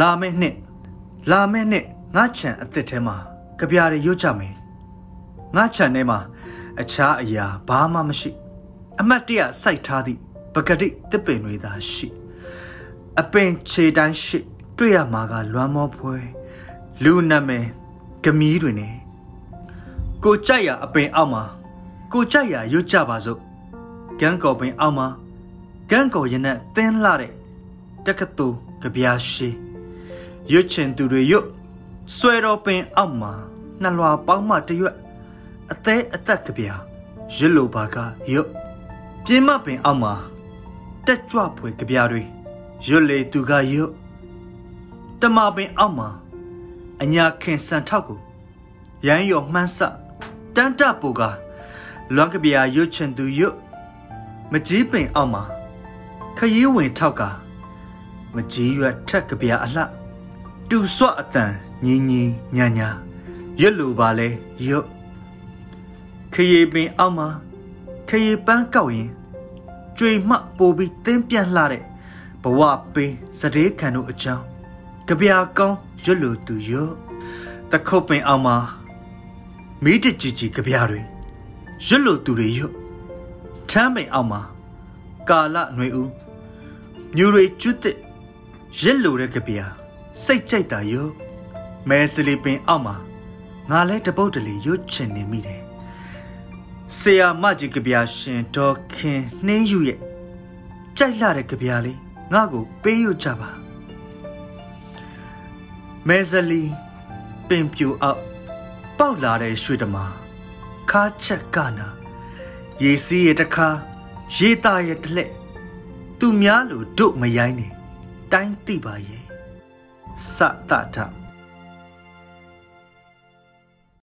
လာမယ့်နှစ်လာမယ့်နှစ်ငါချံအစ်စ်ထဲမှာကြပြားတွေရွတ်ကြမယ်ငါချံထဲမှာအခြားအရာဘာမှမရှိ အမတ်တရစိုက်ထားသည့်ပကတိတစ်ပင်တွေသာရှိ အပင်ခြေတန်းရှိ တွေ့ရမှာကလွမ်းမောဖွဲလူနာမည်ဂမီးတွေနဲ့ကိုကြိုက်ရအပင်အောက်မှာကိုကြိုက်ရရွတ်ကြပါစို့ကန်းကော်ပင်အောက်မှာကန်းကော်ရင်နဲ့တင်းလာတဲ့တက္ကသိုလ်ကြပြားရှိ ရွတ်ချင်သူတွေရွတ်ဆွဲတော်ပင်အောက်မှာနှလွာပေါင်းမှတရွက်အသေးအသက်ကြပြားရွတ်လိုပါကရွတ်ပြင်းမပင်အောက်မှာတက်ကြွဖွယ်ကြပြားတွေရွတ်လေသူကရွတ်တမပင်အောက်မှာအညာခင်စံထောက်ကိုရမ်းရော်မှန်းဆတန်းတပူကလွန်ကပြာရွတ်ချင်သူရွတ်မကြီးပင်အောက်မှာခရီးဝင်ထောက်ကမကြီးရွက်ထက်ကပြာအလှ တူဆွအတန်ညီညီညာညာရွတ်လိုပါလဲရွတ်ခရီးပင်အောက်မှာခရီးပန်းကောက်ရင်ကြွေမှပိုပြီးတင်းပြန့်လှတဲ့ဘဝပေးစတဲ့ခံတို့အကြောင်းကြပြာကောင်းရွတ်လိုသူရွတ်တခုတ်ပင်အောင်မှာမိတကြည်ကြည်ကြပြားတွေရွတ်လိုသူတွေရွတ်ထမ်းပင်အောင်မှာကာလຫນွေဦးမြူတွေကျွတ်တဲ့ရက်လိုတဲ့ကြပြား စိတ်ကြိုက်တာရွတ်မဲစလီပင်အောင်မှာငါလဲတပုတ်တလီရွတ်ချင်နေမိတယ်ဆရာမကြီးကြပြားရှင်ဒေါ်ခင်နှင်းယူရဲ့ကြိုက်လာတဲ့ကြပြားလေးငါ့ကိုပေးရွတ်ကြပါမဲဇလီပင်ပြူအောက်ပေါက်လာတဲ့ရွှေတမာခါချက်ကနာရေစီးရတခါရေတာရတလက်သူများလိုတို့မရိုင်းနေတိုင်းသိပါရဲ့ စတထ